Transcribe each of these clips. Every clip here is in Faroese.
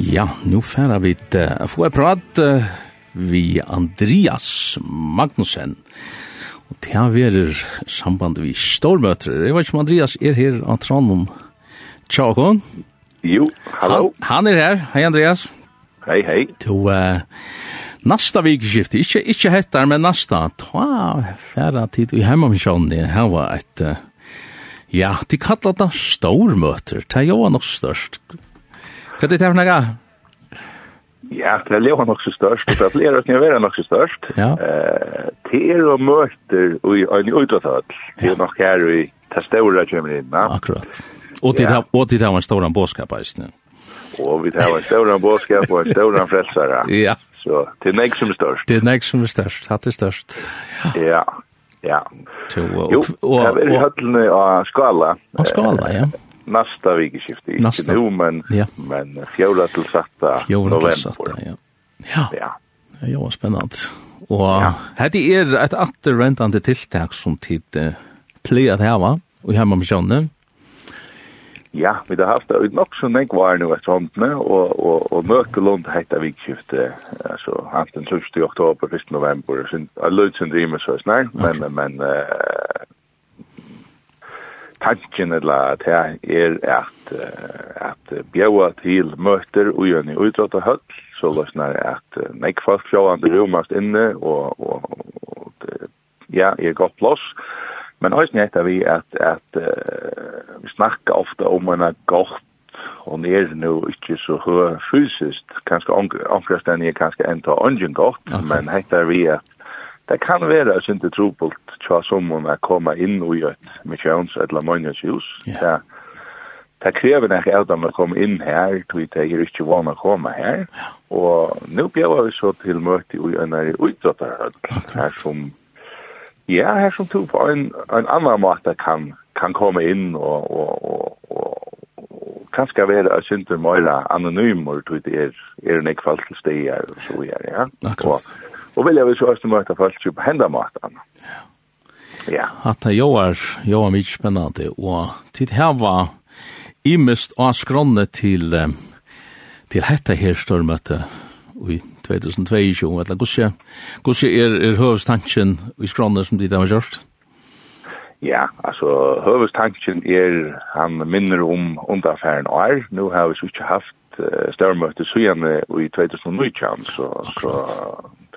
Ja, nu færa vi uh, få et prat uh, vi Andreas Magnussen. Og det har vært samband vi stormøter. Jeg vet ikke om Andreas er her av Trondheim. Tjakon? Jo, hallo. Han, han er her. Hei Andreas. Hei, hei. To uh, nasta vikeskifte, ikke, ikke hettar, men nasta. Ta færa tid i hemmamisjonen her var et... Uh, ja, de kallar det stormøter. Det er jo nok størst. Hva er det her for noe? Ja, det er jo nok så størst, det er flere som er nok så størst. Ja. Det er jo møter i en utvattall, det er nok her i det store kommer inn. Ja. Akkurat. Og det er en stor bådskap, eisne. Og vi tar en stor båtskap og en stor frelsere. Ja. Så det er nek som er størst. Det er nek som er størst, hatt er størst. Ja, ja. Jo, og, og, og, og, og, og, høttene av skala. Og skala, ja nästa vikeskifte. Inte nu, men, ja. men fjola till satta fjola november. Till satta, ja. Ja. ja. Ja, jo, spännande. Og ja. här är ett atterväntande tiltak som tid eh, plejer att häva Og hjemme med Sjönne. Ja, vi har haft det nok så nek var nu et sånt nu og, og, och Mörkelund hette vikskifte altså, hans den 1 oktober 1 november så lösen sin med så snart men men uh, tanken eller at er at, at bjøa til møter og gjør ni og høtt, så løsner jeg at nek folk sjående romast inne, og, og, og ja, er godt plass. Men også netter vi at, at uh, vi snakker ofte om en godt og er nu ikke så høy fysisk, kanskje omkring er kanskje enda ungen godt, men heter vi at det kan være at det ikke ta som om jeg kommer inn i et misjons- eller mannhjøshus. Ja. Det det krever nok at dem kommer inn her, tog jeg det er ikke vanlig å komme her. Og nå bjør vi så til møte i en utdotterhøyde, her som, ja, her som tog på en, en annen måte kan, kan komme inn og, og, og, og, kanskje være at synder møyre anonymer, tror det er, er en ikke ekvall til steder og så videre, ja. Akkurat. Og, og vil jeg vel så også møte folk på hendamatene. Ja. Ja. Att er, jo er mye spennende, och tid här var i mest avskronne till till hetta her stormøte i 2022 eller gosse gosse er er hövstanken i skronne som det har gjort. Ja, altså, hövstanken er han minner om underfæren en år. nå har vi så haft størmøte så i 2019, så, så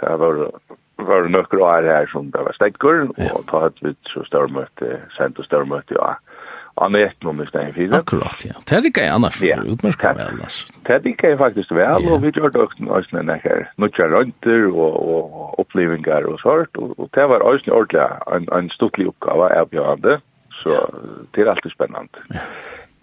det var var nøkker år her som det var stekker, og da hadde vi så størmøte, sendt og størmøte, ja. Og med noen i stedet fire. Akkurat, ja. Det er ikke gärna för ja. utmerket vel, altså. Det er lika gärna faktiskt väl, och vi gör dock också när det här rønter og, og upplevelser og sånt, og, og det var også ordentlig en, en stortlig uppgave av björande, så det er alltid spännande. Ja.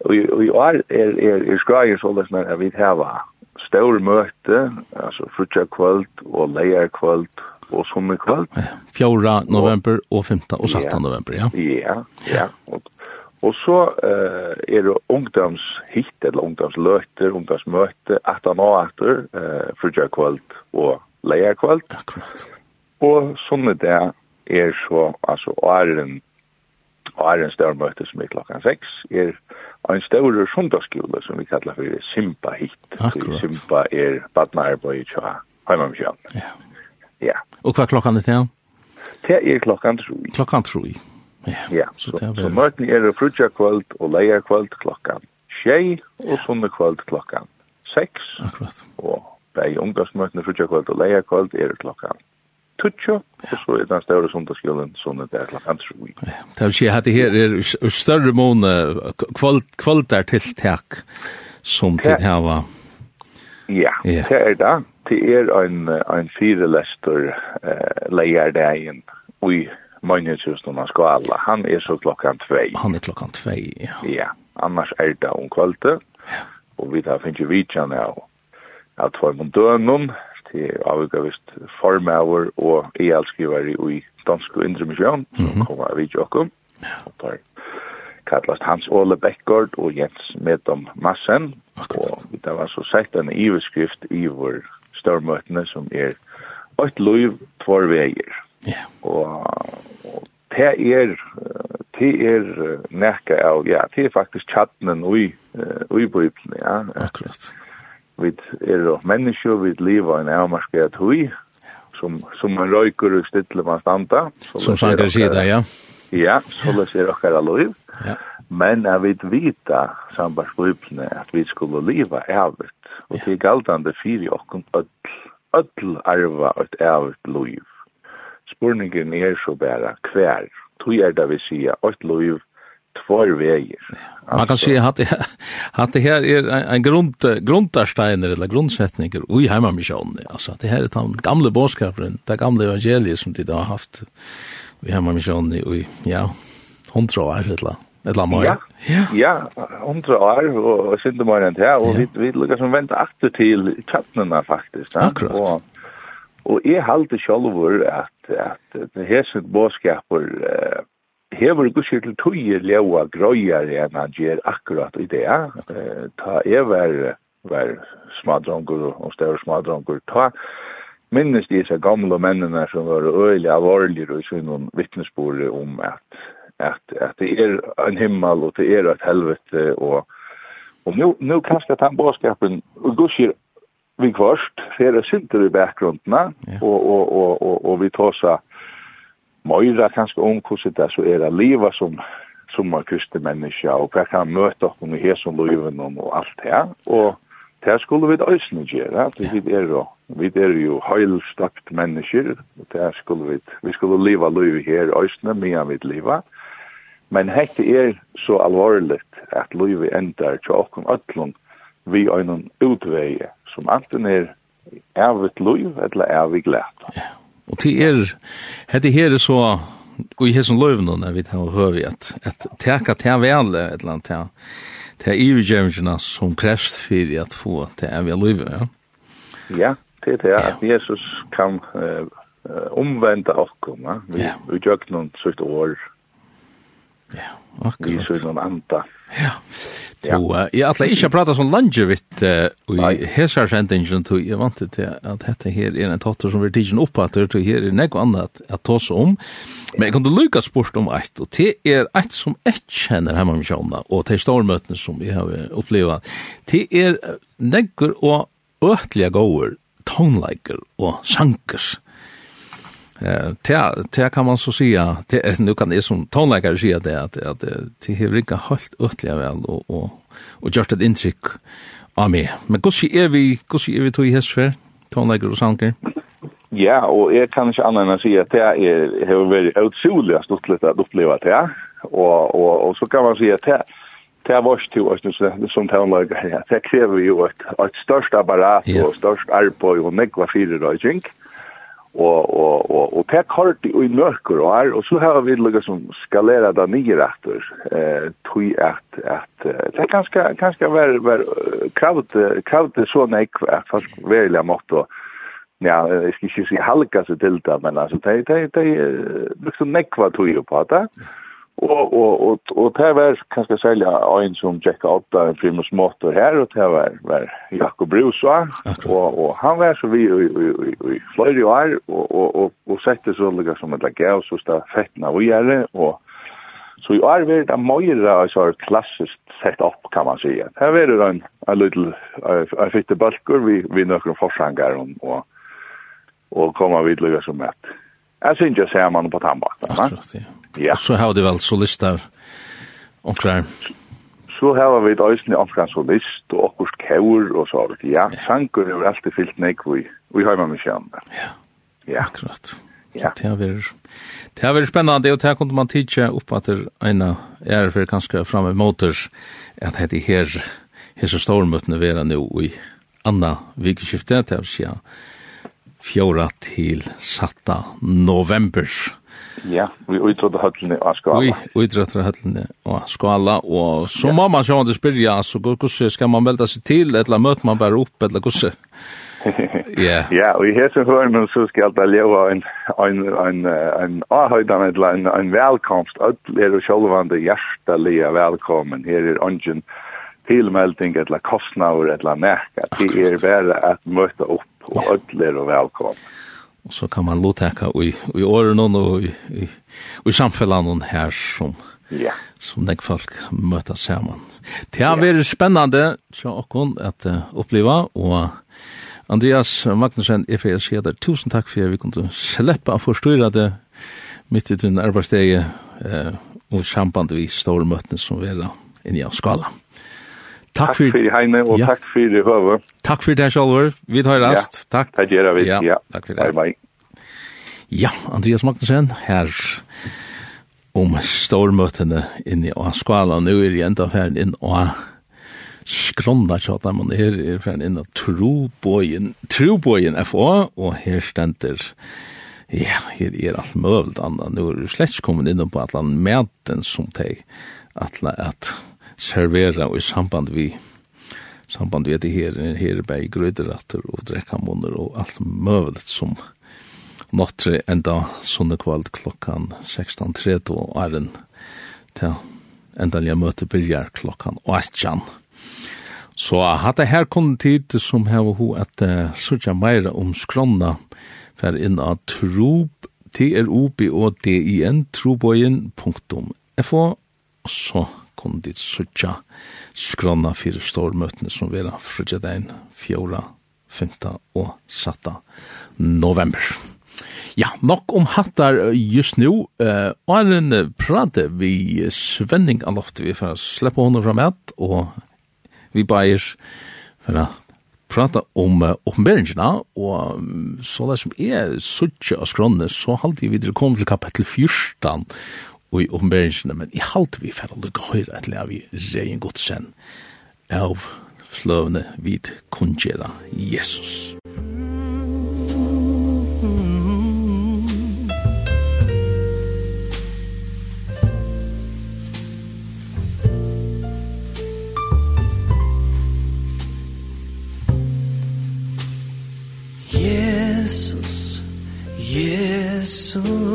Och i år är, är, är skrajer sådär när vi har stor møte, altså frutja kvöld og leier kvöld og som kvöld. Ja, 4. november og 15. og 17. Ja. november, ja. Ja, ja. Og, og så uh, er det ungdomshitt, eller ungdomsløter, ungdomsmøte, 18 og 18, uh, frugja kvöld og leia kvöld. Akkurat. Og sånne det er så, altså, åren, åren større møte som er klokka 6, er en større sundagsskole som vi kallar for Simpa hitt. Akkurat. Simpa er badnarbeid, tja. Ja. Ja. Og hva klokkan er det? Det er klokkan troi. Klokkan troi. Ja, ja så, så, så møten er frutja kvöld og leia kvöld klokkan tjei og sunne kvöld klokkan seks. Akkurat. Og bei ungdomsmøtene frutja kvöld og leia kvöld er klokkan tutsjo, og så er den større sundagsskolen sånn at det er klokkan troi. Ja, det vil si at det her er større måne kvöld, kvöldar tiltak som til hava. Ja Ja, det er det. Det er en, en firelester uh, leier dagen i Magnethusen av Skala. Han er så klokkan tvei. Han er klokkan tvei, ja. Ja, annars er det om kvalitet. Ja. Og vi tar finnes jo vidtjene av at for mun dønum til avgavist formauer og e-alskrivar i dansk og indre misjon, så kommer vi til åkken. Og tar kallast Hans Ole Beckgård og Jens Medom Massen. Akkurat. Og det var så sett en iverskrift i vår størmøtene som er «Øyt liv, tvår veier». Ja. Og, og det er, det er nekka av, ja, det er faktisk tjattnen ui, ui bøypen, ja. Akkurat. Vi er jo mennesker, vi lever en avmarskeret hui, som, som man røyker og stille man standa. Som sanger sier det, ja. Ja. Ja, så det ser okkara liv. Ja. Men jeg vet vita sambandsbøypene at vi skulle leva evigt. Og det er galdande fyri okkun öll, öll arva et evigt liv. Spurningen er så bæra hver. Tog er det vi sier, öll liv tvær vägar. Man kan se att att det här är en grund grundarsteiner eller grundsättningar i hemmamission. Altså det her er den gamle boskapen, det gamle evangeliet som de har haft i hemmamission i ja, hundra år eller Eller mer. Ja, ja. ja hundra år og sinde mer enn det her, og vi, vi lukkar som venter akter til kattene faktisk. Ja? Akkurat. Og, og jeg halte sjølver at, at, at hesen bådskaper eh, hever gusir til tøye leua grøyar enn han gjer akkurat i det. Ta er var, var smadrongur og større smadrongur. Ta minnes disse gamle mennene som var øyelig alvorlige og sin noen vittnesbord om at, at, at det er en himmel og det er et helvete og Og nu, nu kanskje at han bådskapen, og gusir vi kvart, ser det sinter i bakgrunden, ja. og, og, og, og, og vi tåsa møyra kanskje om hvordan det så er det livet som som er kristne mennesker, og hva kan møte oss i hesen livet og alt det. Og det skulle vi øsne gjøre, vi er jo, vi er jo høylstakt mennesker, og det skulle vi, vi skulle leva livet her øsne, mye vi livet. Men hekte er så alvorligt at livet endar til åkken øtlund vi øynen utveie, som anten er evigt liv, eller evig glede. Ja. Og til er, hette her er så, og i hesson løvnene vi tar og høver at, at teka til vel, et eller annet, til til ivergjørelsene som krevst for at få til evig liv, ja? Ja, det er det, at Jesus kan uh, omvende oss, ja? vi, ja. vi gjør noen sitt år. Ja. Akkurat. I søgnen anda. Ja. To, uh, jeg atle ikke prata som Langevit uh, i hesar sendingen, to jeg vant til at dette her er en tatter som vi tidsen opp at det her er nek annet at ta seg om. Men jeg kan du lukka spurt om eit, og det er eit som jeg kjenner hemma med sjåna, og til stormøtene som vi har oppleva, det er nekker og øtlige gåer, tonleiker og sankers. Eh, det kan man så säga, det, nu kan det som tonläkare säga det, att, att det har inte helt ötliga väl och, och, och gjort ett intryck av mig. Men hur ser vi, hur ser vi tog i hästfär, tonläkare och sanger? Ja, og jeg kan ikke annet enn å si at det er, har vært utrolig stortlig at oppleve det. Og, og, og så kan man si at det, det er vårt til oss som tonlager. Det krever jo et, et størst apparat og størst arbeid og nekva fire røyking. Mm og og og og tek kort i mørkur og er og så har vi lukka som skalera da nye rættur eh tui at at det er ganske ganske ver ver kraut kraut så nek at fast velja motto ja jeg skal ikke si halka så til det men altså det det det liksom nekva tui på det Og, og, og, og det var kanskje særlig en som tjekka opp da en primus motor her, og det var, var Jakob Brusa, og, og han var så vi i, i, i, i fløyre år, og, og, og, og sette så lukka som et lage av så stod fettene vi gjerne, og så i år var det møyre er klassisk sett opp kan man sige. Her var det en, en liten en fitte balkur vi, vi nøkker forsanger og, og, og kommer vi lukka som et Jeg synes jeg ser man på tannbakken. Akkurat, ja. ja. Så har de vel solister omkring? Så har vi et øyne omkring solist og akkurat kjør og så. Ja, ja. sanker er jo alltid fyllt nek vi, vi har med kjønne. Ja, ja. akkurat. Ja. Det har vært, det har vært spennende, og det kunne man tidsa opp at det ene er for kanskje framme måter at det her, her så stormøttene være nå i Anna Vikeskiftet, det vil si fjora til satta november. Ja, vi utrådde høllene av skala. Vi utrådde høllene av skala, og så ja. må man sjående spyrja, så hvordan skal man velta seg til, eller møter man bare opp, eller hvordan? Ja. Ja, og i hesen hørnen så skal det leva en en en en avhøydan eller en en velkomst. Alt er jo sjølvande hjertelige velkommen. Her er ungen tilmelding eller kostnader eller nekka. Det er bare at møte opp og alle er velkommen. Og så kan man lotekka i, i åren og i, i, i samfellene her som, ja. som deg folk møter sammen. Det har vært spennende til åkken at uh, oppleva, og Andreas Magnussen, FES Heder, tusen takk for at vi kunne slippe å forstyrre det midt i din arbeidsdegi eh, og samband vi store møtene som vi er inne i skala. Takk for i heime, og ja. takk for i høve. Takk for det, Kjolver. Vi tar rast. Ja. Takk. Takk gjør vi. Ja. ja. Takk for det. Bye, bye. Ja, Andreas Magnussen, her om stormøtene inne i skala. Nå er jeg enda ferdig inn og skronda tjata, men her er ferdig inn og trobojen, trobojen FA, og her stender Ja, her er alt møvelt annet. Nå er det slett kommet inn på at han med den som teg, at at servera i samband vi samband vi det her her bei grøderatter og drekkamunner og alt møvelet som nattre enda sunne kvalt klokkan 16.30 og æren til enda jeg møte byrjar klokkan 18. Så hatt her kom tid som heva ho at uh, sutja meira om skronna fer inn av trob t r o b o d i n trobojen.fo så kunne dit suttja skrona fyrir stormøtene som vera frutja dein 4, 5 og 7 november. Ja, nok om hattar just nu. Uh, Arjen prate vi Svenning Alofte, vi får slippe honom fra med, og vi bæir for å prata om uh, og um, så det som er suttje av skronne, så halte vi videre kom til kapittel 14, og i oppenberingsene, men i halte vi for å lukke høyre etter at vi reien godt sen av fløvne vid kunnkjeda Jesus. Jesus, Jesus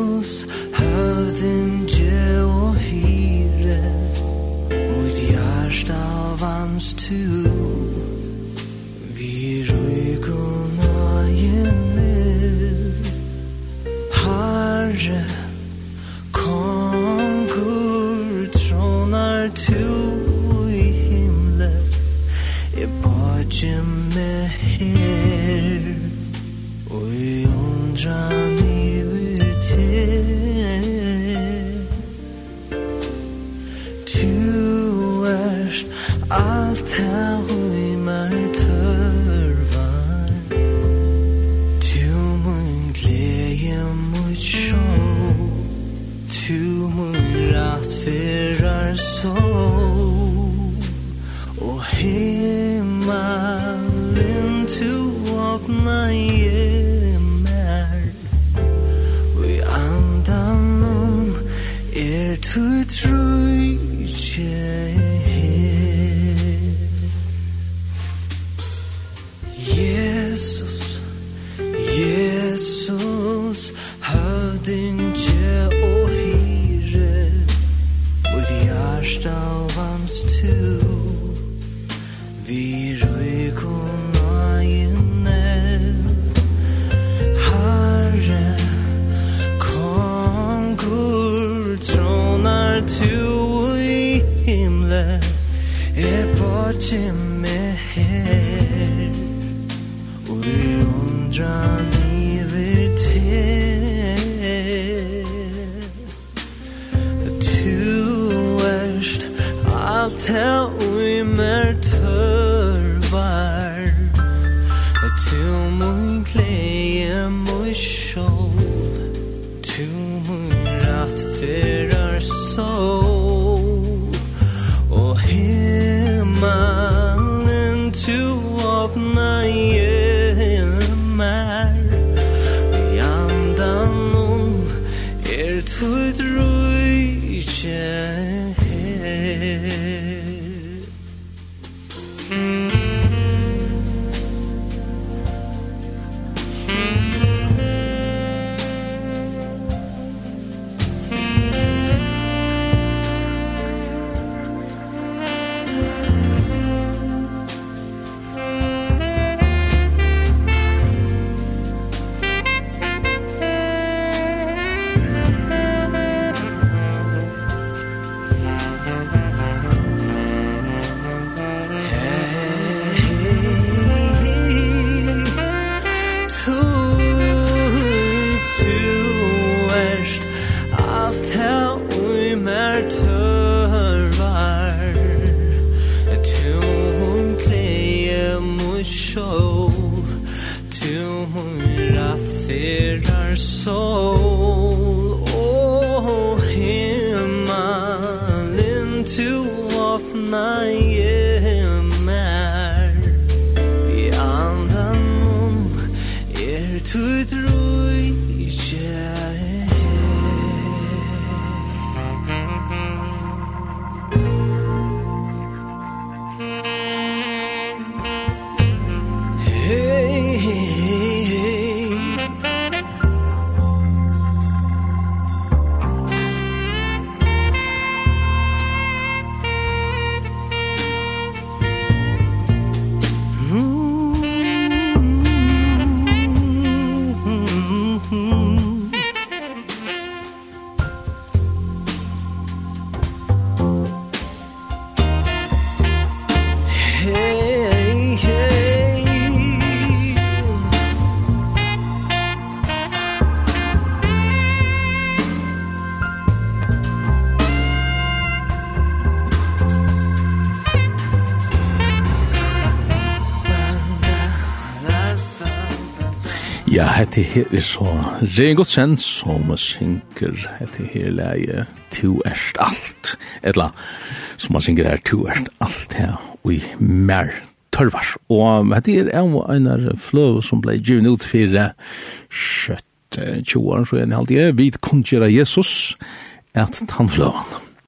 comes to Vi rygona jennu Herre Kongur tronar tu i himle E bodje me her Oi undra mi i te Tu erst Allt här John soul. Oh, him I lean to of night Ja, hette her er så Rein Godsen som synker hette her leie Tu erst alt, etla som man synker her Tu erst alt her og i mer tørvar. Og hette her er en av fløv som blei givin ut fyrir Kjøtt 20 år, så er det alltid, vi kunngjera Jesus, at han fløvan.